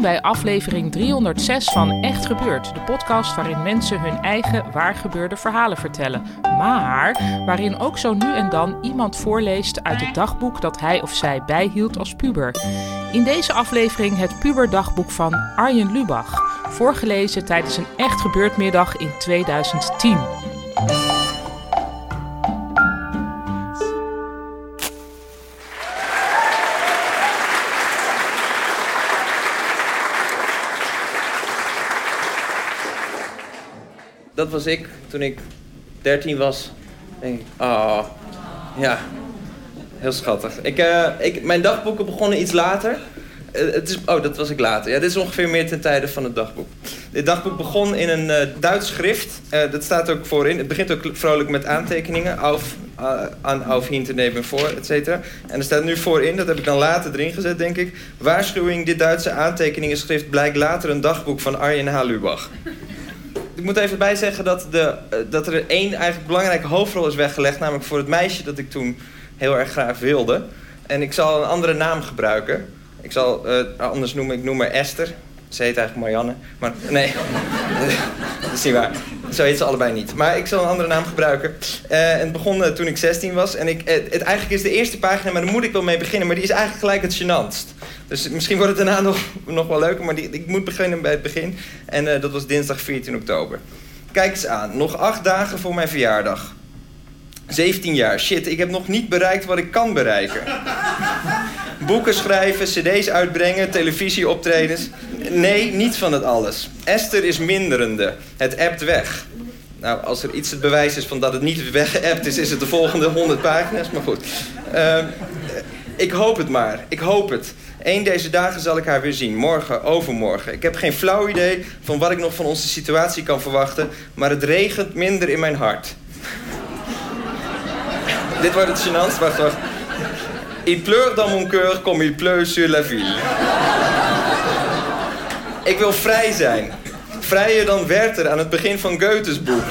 Bij aflevering 306 van Echt Gebeurd, de podcast waarin mensen hun eigen waargebeurde verhalen vertellen. Maar waarin ook zo nu en dan iemand voorleest uit het dagboek dat hij of zij bijhield als puber. In deze aflevering het puberdagboek van Arjen Lubach, voorgelezen tijdens een Echt Gebeurd middag in 2010. Dat was ik toen ik 13 was. Denk ik, oh, ja, heel schattig. Ik, eh, ik, mijn dagboeken begonnen iets later. Eh, het is, oh, dat was ik later. Ja, dit is ongeveer meer ten tijde van het dagboek. Dit dagboek begon in een eh, Duits schrift. Dat staat ook voorin. Het begint ook vrolijk met aantekeningen. Auf, aan auf, hinter, neben, voor, et cetera. En er staat nu voorin, dat heb ik dan later erin gezet, denk ik. Waarschuwing, dit Duitse aantekeningenschrift blijkt later een dagboek van Arjen H. Lubach. Ik moet even bijzeggen dat, de, eh, dat er één eigenlijk belangrijke hoofdrol is weggelegd. Namelijk voor het meisje dat ik toen heel erg graag wilde. En ik zal een andere naam gebruiken. Ik zal eh, anders noemen, ik noem haar Esther. Ze heet eigenlijk Marianne. Maar nee, dat is niet waar. Zo heet ze allebei niet. Maar ik zal een andere naam gebruiken. Eh, en het begon eh, toen ik 16 was. En ik, het, het, eigenlijk is de eerste pagina, maar daar moet ik wel mee beginnen. Maar die is eigenlijk gelijk het gênantst. Dus misschien wordt het daarna nog, nog wel leuker. Maar die, ik moet beginnen bij het begin. En eh, dat was dinsdag 14 oktober. Kijk eens aan. Nog acht dagen voor mijn verjaardag. 17 jaar. Shit, ik heb nog niet bereikt wat ik kan bereiken. Boeken schrijven, cd's uitbrengen, televisieoptredens. Nee, niet van het alles. Esther is minderende. Het appt weg. Nou, als er iets het bewijs is van dat het niet weggeappt is... is het de volgende 100 pagina's, maar goed. Uh, ik hoop het maar. Ik hoop het. Eén deze dagen zal ik haar weer zien. Morgen, overmorgen. Ik heb geen flauw idee van wat ik nog van onze situatie kan verwachten... maar het regent minder in mijn hart. Dit wordt het gênant. Wacht, wacht. Il pleure dans mon cœur comme il pleut sur la ville. Ik wil vrij zijn. Vrijer dan Werther aan het begin van Goethes boek.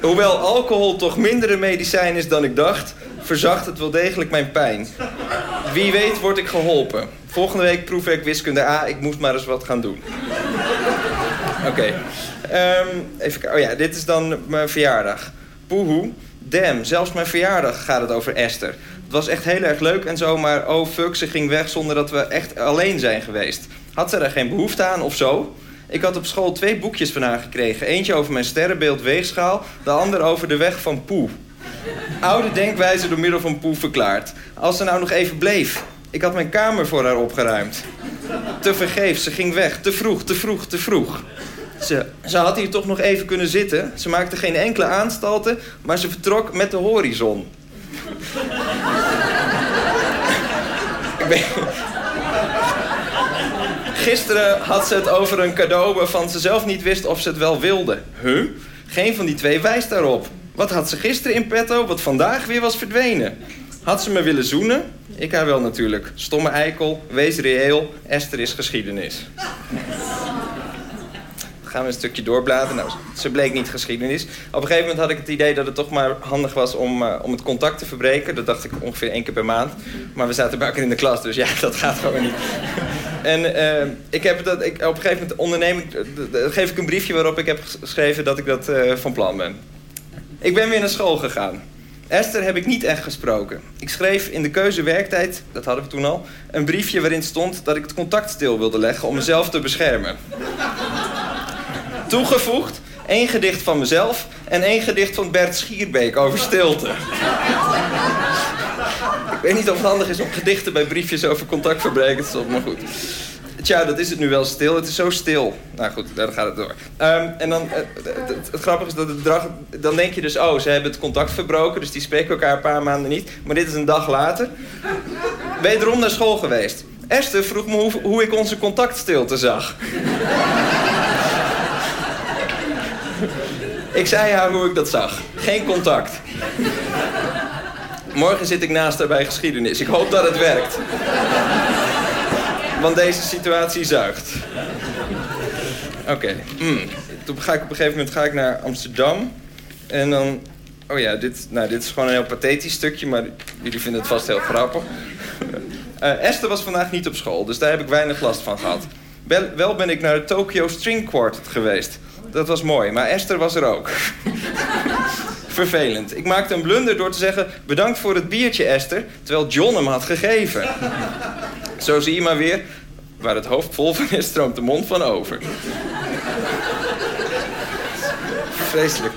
Hoewel alcohol toch minder een medicijn is dan ik dacht... verzacht het wel degelijk mijn pijn. Wie weet word ik geholpen. Volgende week proef ik wiskunde A. Ik moet maar eens wat gaan doen. Oké. Okay. Um, even Oh ja, dit is dan mijn verjaardag. Poehoe. Damn, zelfs mijn verjaardag gaat het over Esther. Het was echt heel erg leuk en zo, maar oh fuck, ze ging weg zonder dat we echt alleen zijn geweest. Had ze daar geen behoefte aan of zo? Ik had op school twee boekjes van haar gekregen. Eentje over mijn sterrenbeeld weegschaal, de ander over de weg van Poe. Oude denkwijze door middel van Poe verklaard. Als ze nou nog even bleef. Ik had mijn kamer voor haar opgeruimd. Te vergeefs, ze ging weg. Te vroeg, te vroeg, te vroeg. Ze, had hier toch nog even kunnen zitten. Ze maakte geen enkele aanstalten, maar ze vertrok met de horizon. Gisteren had ze het over een cadeau waarvan ze zelf niet wist of ze het wel wilde. Huh? Geen van die twee wijst daarop. Wat had ze gisteren in petto, wat vandaag weer was verdwenen? Had ze me willen zoenen? Ik haar wel natuurlijk. Stomme eikel, wees reëel, Esther is geschiedenis gaan we een stukje doorbladeren. Nou, ze bleek niet geschiedenis. Op een gegeven moment had ik het idee dat het toch maar handig was om, uh, om het contact te verbreken. Dat dacht ik ongeveer één keer per maand. Maar we zaten bij elkaar in de klas, dus ja, dat gaat gewoon niet. en uh, ik heb dat, ik, op een gegeven moment onderneem ik, geef ik een briefje waarop ik heb geschreven dat ik dat van plan ben. Ik ben weer naar school gegaan. Esther heb ik niet echt gesproken. Ik schreef in de keuze werktijd, dat hadden we toen al, een briefje waarin stond dat ik het contact stil wilde leggen om mezelf te beschermen. Toegevoegd, één gedicht van mezelf en één gedicht van Bert Schierbeek over stilte. Ik weet niet of het handig is om gedichten bij briefjes over contactverbreken te stoppen, maar goed. Tja, dat is het nu wel stil. Het is zo stil. Nou goed, dan gaat het door. Ehm, en dan, het, het, het, grappige is dat het drag, dan denk je dus, oh, ze hebben het contact verbroken, dus die spreken elkaar een paar maanden niet. Maar dit is een dag later. Wederom naar school geweest. Esther vroeg me hoe, hoe ik onze contactstilte zag. Ik zei haar hoe ik dat zag. Geen contact. Morgen zit ik naast haar bij geschiedenis. Ik hoop dat het werkt. Want deze situatie zuigt. Oké. Hmm. Toen ga ik op een gegeven moment ga ik naar Amsterdam. En dan... Oh ja, dit, nou, dit is gewoon een heel pathetisch stukje, maar jullie vinden het vast heel grappig. Uh, Esther was vandaag niet op school, dus daar heb ik weinig last van gehad. Wel, wel ben ik naar de Tokyo String Quartet geweest. Dat was mooi, maar Esther was er ook. Vervelend. Ik maakte een blunder door te zeggen... bedankt voor het biertje, Esther, terwijl John hem had gegeven. Zo zie je maar weer... waar het hoofd vol van is, stroomt de mond van over. Vreselijk.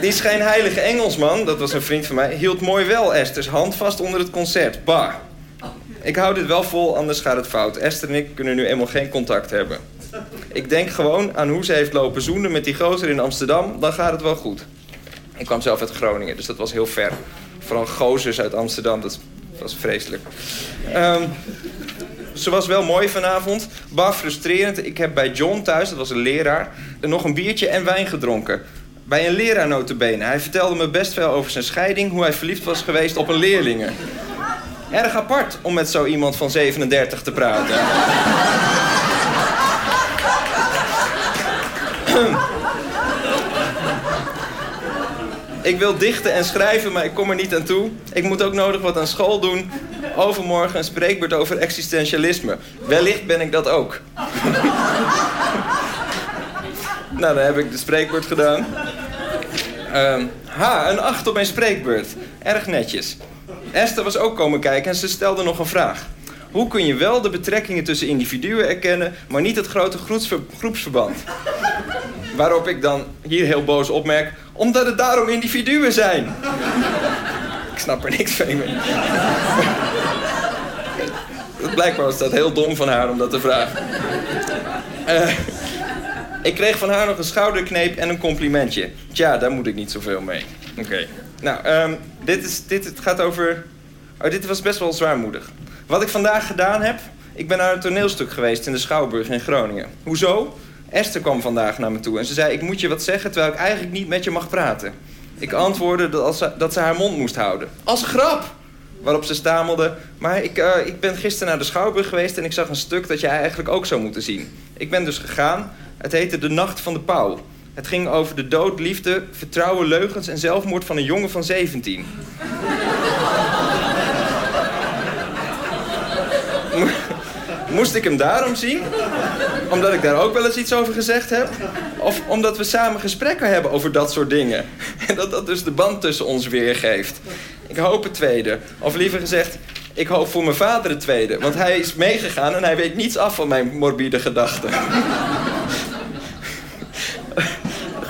Die schijnheilige Engelsman, dat was een vriend van mij... hield mooi wel Esther's hand vast onder het concert. Bah. Ik hou dit wel vol, anders gaat het fout. Esther en ik kunnen nu eenmaal geen contact hebben. Ik denk gewoon aan hoe ze heeft lopen zoenen met die gozer in Amsterdam. Dan gaat het wel goed. Ik kwam zelf uit Groningen, dus dat was heel ver. Vooral gozers uit Amsterdam, dat was vreselijk. Um, ze was wel mooi vanavond. Bah, frustrerend. Ik heb bij John thuis, dat was een leraar... nog een biertje en wijn gedronken. Bij een leraar notabene. Hij vertelde me best veel over zijn scheiding... hoe hij verliefd was geweest op een leerlinge. Erg apart om met zo iemand van 37 te praten. Ik wil dichten en schrijven, maar ik kom er niet aan toe. Ik moet ook nodig wat aan school doen. Overmorgen een spreekbeurt over existentialisme. Wellicht ben ik dat ook. nou, dan heb ik de spreekbeurt gedaan. Uh, ha, een acht op mijn spreekbeurt. Erg netjes. Esther was ook komen kijken en ze stelde nog een vraag. Hoe kun je wel de betrekkingen tussen individuen erkennen, maar niet het grote groepsverband? Waarop ik dan hier heel boos opmerk, omdat het daarom individuen zijn. ik snap er niks van. Blijkbaar was dat heel dom van haar om dat te vragen. Uh, ik kreeg van haar nog een schouderkneep en een complimentje. Tja, daar moet ik niet zoveel mee. Oké. Nou, um, dit, is, dit het gaat over... Oh, dit was best wel zwaarmoedig. Wat ik vandaag gedaan heb... Ik ben naar een toneelstuk geweest in de Schouwburg in Groningen. Hoezo? Esther kwam vandaag naar me toe en ze zei... ik moet je wat zeggen terwijl ik eigenlijk niet met je mag praten. Ik antwoordde dat, als ze, dat ze haar mond moest houden. Als grap! Waarop ze stamelde... maar ik, uh, ik ben gisteren naar de Schouwburg geweest... en ik zag een stuk dat jij eigenlijk ook zou moeten zien. Ik ben dus gegaan. Het heette De Nacht van de Pauw. Het ging over de dood, liefde, vertrouwen, leugens en zelfmoord van een jongen van 17. Moest ik hem daarom zien? Omdat ik daar ook wel eens iets over gezegd heb? Of omdat we samen gesprekken hebben over dat soort dingen? En dat dat dus de band tussen ons weergeeft. Ik hoop het tweede. Of liever gezegd, ik hoop voor mijn vader het tweede. Want hij is meegegaan en hij weet niets af van mijn morbide gedachten.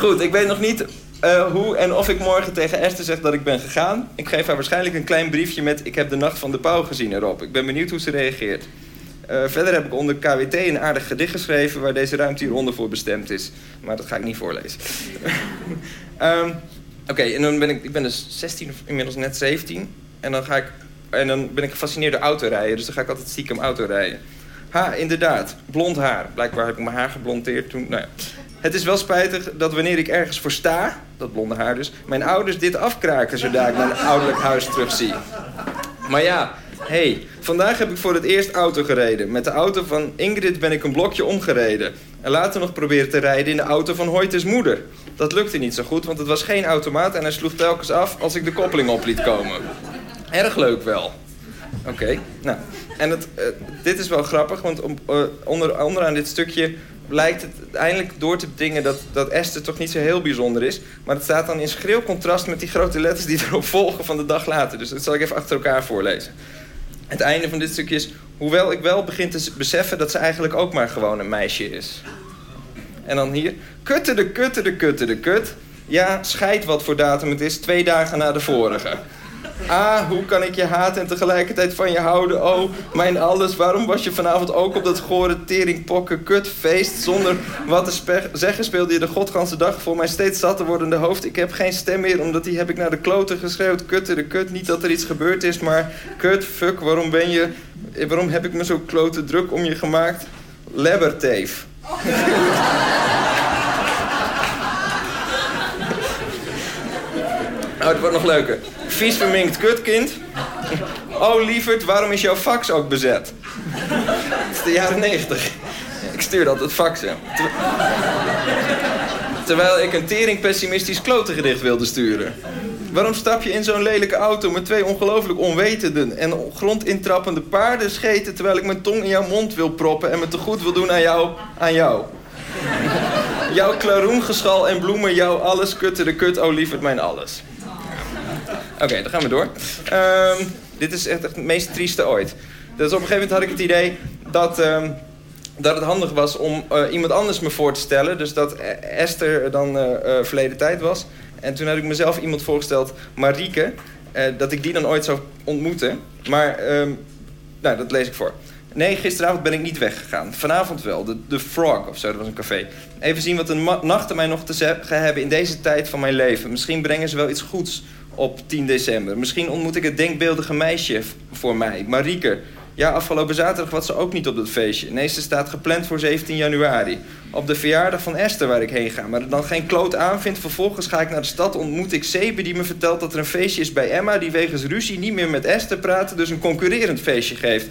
Goed, ik weet nog niet uh, hoe en of ik morgen tegen Esther zeg dat ik ben gegaan. Ik geef haar waarschijnlijk een klein briefje met... ik heb de nacht van de pauw gezien erop. Ik ben benieuwd hoe ze reageert. Uh, verder heb ik onder KWT een aardig gedicht geschreven... waar deze ruimte hieronder voor bestemd is. Maar dat ga ik niet voorlezen. um, Oké, en dan ben ik... Ik ben dus 16 of inmiddels net 17. En dan ga ik... En dan ben ik gefascineerd door autorijden. Dus dan ga ik altijd stiekem autorijden. Ha, inderdaad. Blond haar. Blijkbaar heb ik mijn haar geblondeerd toen... Nou ja. Het is wel spijtig dat wanneer ik ergens voor sta, dat blonde haar dus, mijn ouders dit afkraken zodra ik mijn ouderlijk huis terugzie. Maar ja, hey, vandaag heb ik voor het eerst auto gereden. Met de auto van Ingrid ben ik een blokje omgereden. En later nog proberen te rijden in de auto van Hoytes moeder. Dat lukte niet zo goed, want het was geen automaat en hij sloeg telkens af als ik de koppeling op liet komen. Erg leuk wel. Oké, nou. En het, uh, dit is wel grappig, want om, uh, onder, onderaan dit stukje blijkt het eindelijk door te dingen dat, dat Esther toch niet zo heel bijzonder is. Maar het staat dan in schril contrast met die grote letters die erop volgen van de dag later. Dus dat zal ik even achter elkaar voorlezen. Het einde van dit stukje is... Hoewel ik wel begin te beseffen dat ze eigenlijk ook maar gewoon een meisje is. En dan hier, kutte de kutte de kutte de kut. Ja, scheid wat voor datum het is, twee dagen na de vorige. Ah, hoe kan ik je haten en tegelijkertijd van je houden? Oh, mijn alles, waarom was je vanavond ook op dat gore teringpokken kutfeest? Zonder wat te zeggen speelde je de godganse dag voor mijn steeds zatter wordende hoofd. Ik heb geen stem meer, omdat die heb ik naar de kloten geschreeuwd. Kutte de kut, niet dat er iets gebeurd is, maar kut, fuck, waarom ben je... Waarom heb ik me zo klote druk om je gemaakt? Lebberteef. Oh, het wordt nog leuker. Vies verminkt kutkind. Oh, lieverd, waarom is jouw fax ook bezet? Het is de jaren negentig. Ik stuurde altijd faxen. Ter- Terwijl ik een tering pessimistisch klotengedicht wilde sturen. Waarom stap je in zo'n lelijke auto met twee ongelooflijk onwetenden en grondintrappende paarden scheten... terwijl ik mijn tong in jouw mond wil proppen en me te goed wil doen aan jou, aan jou? Jouw klaroengeschal en bloemen, jouw alles, kutte de kut, oh lieverd mijn alles. Oké, dan gaan we door. Ehm, dit is echt het meest trieste ooit. Dus op een gegeven moment had ik het idee dat, ehm, dat het handig was om eh, iemand anders me voor te stellen. Dus dat eh, Esther dan eh, eh, verleden tijd was. En toen had ik mezelf iemand voorgesteld, Marieke. dat ik die dan ooit zou ontmoeten. Maar, ehm, nou, dat lees ik voor. Nee, gisteravond ben ik niet weggegaan. Vanavond wel. De, de Frog of zo, dat was een café. Even zien wat de nachten mij nog te hebben in deze tijd van mijn leven. Misschien brengen ze wel iets goeds op 10 december. Misschien ontmoet ik het denkbeeldige meisje voor mij, Marieke. Ja, afgelopen zaterdag was ze ook niet op dat feestje. Nee, ze staat gepland voor 17 januari. Op de verjaardag van Esther waar ik heen ga. Maar er dan geen kloot aanvindt. Vervolgens ga ik naar de stad, ontmoet ik Sebe die me vertelt dat er een feestje is bij Emma... die wegens ruzie niet meer met Esther praat, dus een concurrerend feestje geeft.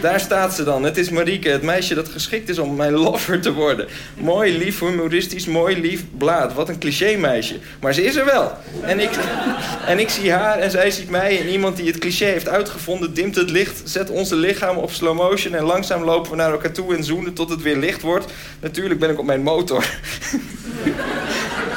Daar staat ze dan. Het is Marieke, het meisje dat geschikt is om mijn lover te worden. Mooi, lief, humoristisch, mooi, lief, blaad. Wat een cliché meisje. Maar ze is er wel. En ik, en ik zie haar en zij ziet mij. En iemand die het cliché heeft uitgevonden, dimt het licht, zet onze lichamen op slow motion... en langzaam lopen we naar elkaar toe en zoenen tot het weer licht wordt. Natuurlijk ben ik op mijn motor.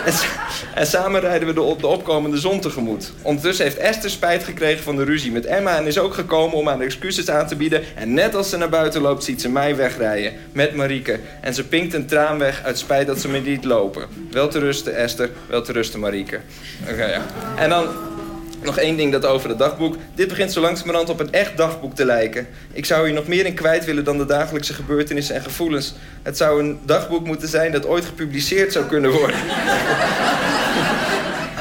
en, samen rijden we de, op de opkomende zon tegemoet. Ondertussen heeft Esther spijt gekregen van de ruzie met Emma... en is ook gekomen om aan excuses aan te bieden. En net als ze naar buiten loopt, ziet ze mij wegrijden met Marieke. En ze pinkt een traan weg uit spijt dat ze me liet lopen. Wel te rusten, Esther. Wel te rusten, Marieke. Oké, ja. En dan nog één ding dat over het dagboek. Dit begint zo langzamerhand op een echt dagboek te lijken. Ik zou hier nog meer in kwijt willen dan de dagelijkse gebeurtenissen en gevoelens. Het zou een dagboek moeten zijn dat ooit gepubliceerd zou kunnen worden.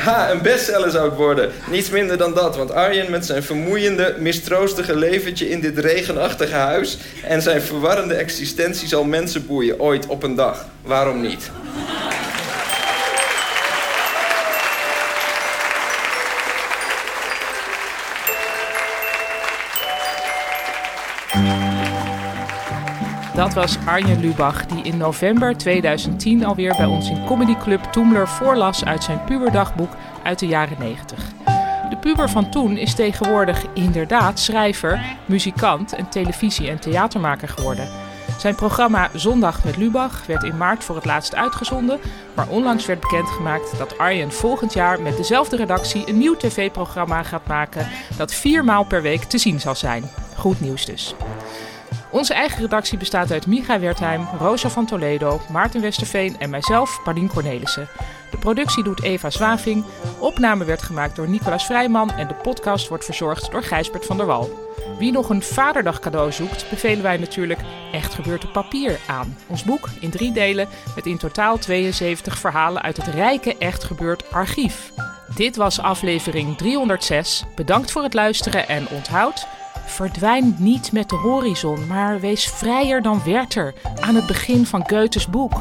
Ha, een bestseller zou het worden. Niets minder dan dat, want Arjen met zijn vermoeiende, mistroostige leventje in dit regenachtige huis en zijn verwarrende existentie zal mensen boeien ooit op een dag. Waarom niet? Dat was Arjen Lubach, die in november 2010 alweer bij ons in Comedy Club Toemler voorlas uit zijn puberdagboek uit de jaren 90. De puber van toen is tegenwoordig inderdaad schrijver, muzikant en televisie- en theatermaker geworden. Zijn programma Zondag met Lubach werd in maart voor het laatst uitgezonden, maar onlangs werd bekendgemaakt dat Arjen volgend jaar met dezelfde redactie een nieuw tv-programma gaat maken dat vier maal per week te zien zal zijn. Goed nieuws dus. Onze eigen redactie bestaat uit Micha Wertheim, Rosa van Toledo, Maarten Westerveen en mijzelf, Paulien Cornelissen. De productie doet Eva Zwaving, opname werd gemaakt door Nicolas Vrijman en de podcast wordt verzorgd door Gijsbert van der Wal. Wie nog een vaderdag cadeau zoekt, bevelen wij natuurlijk Echt Gebeurd op Papier aan. Ons boek in drie delen met in totaal 72 verhalen uit het rijke Echt Gebeurd archief. Dit was aflevering 306. Bedankt voor het luisteren en onthoud... Verdwijn niet met de horizon, maar wees vrijer dan Werther aan het begin van Goethes boek.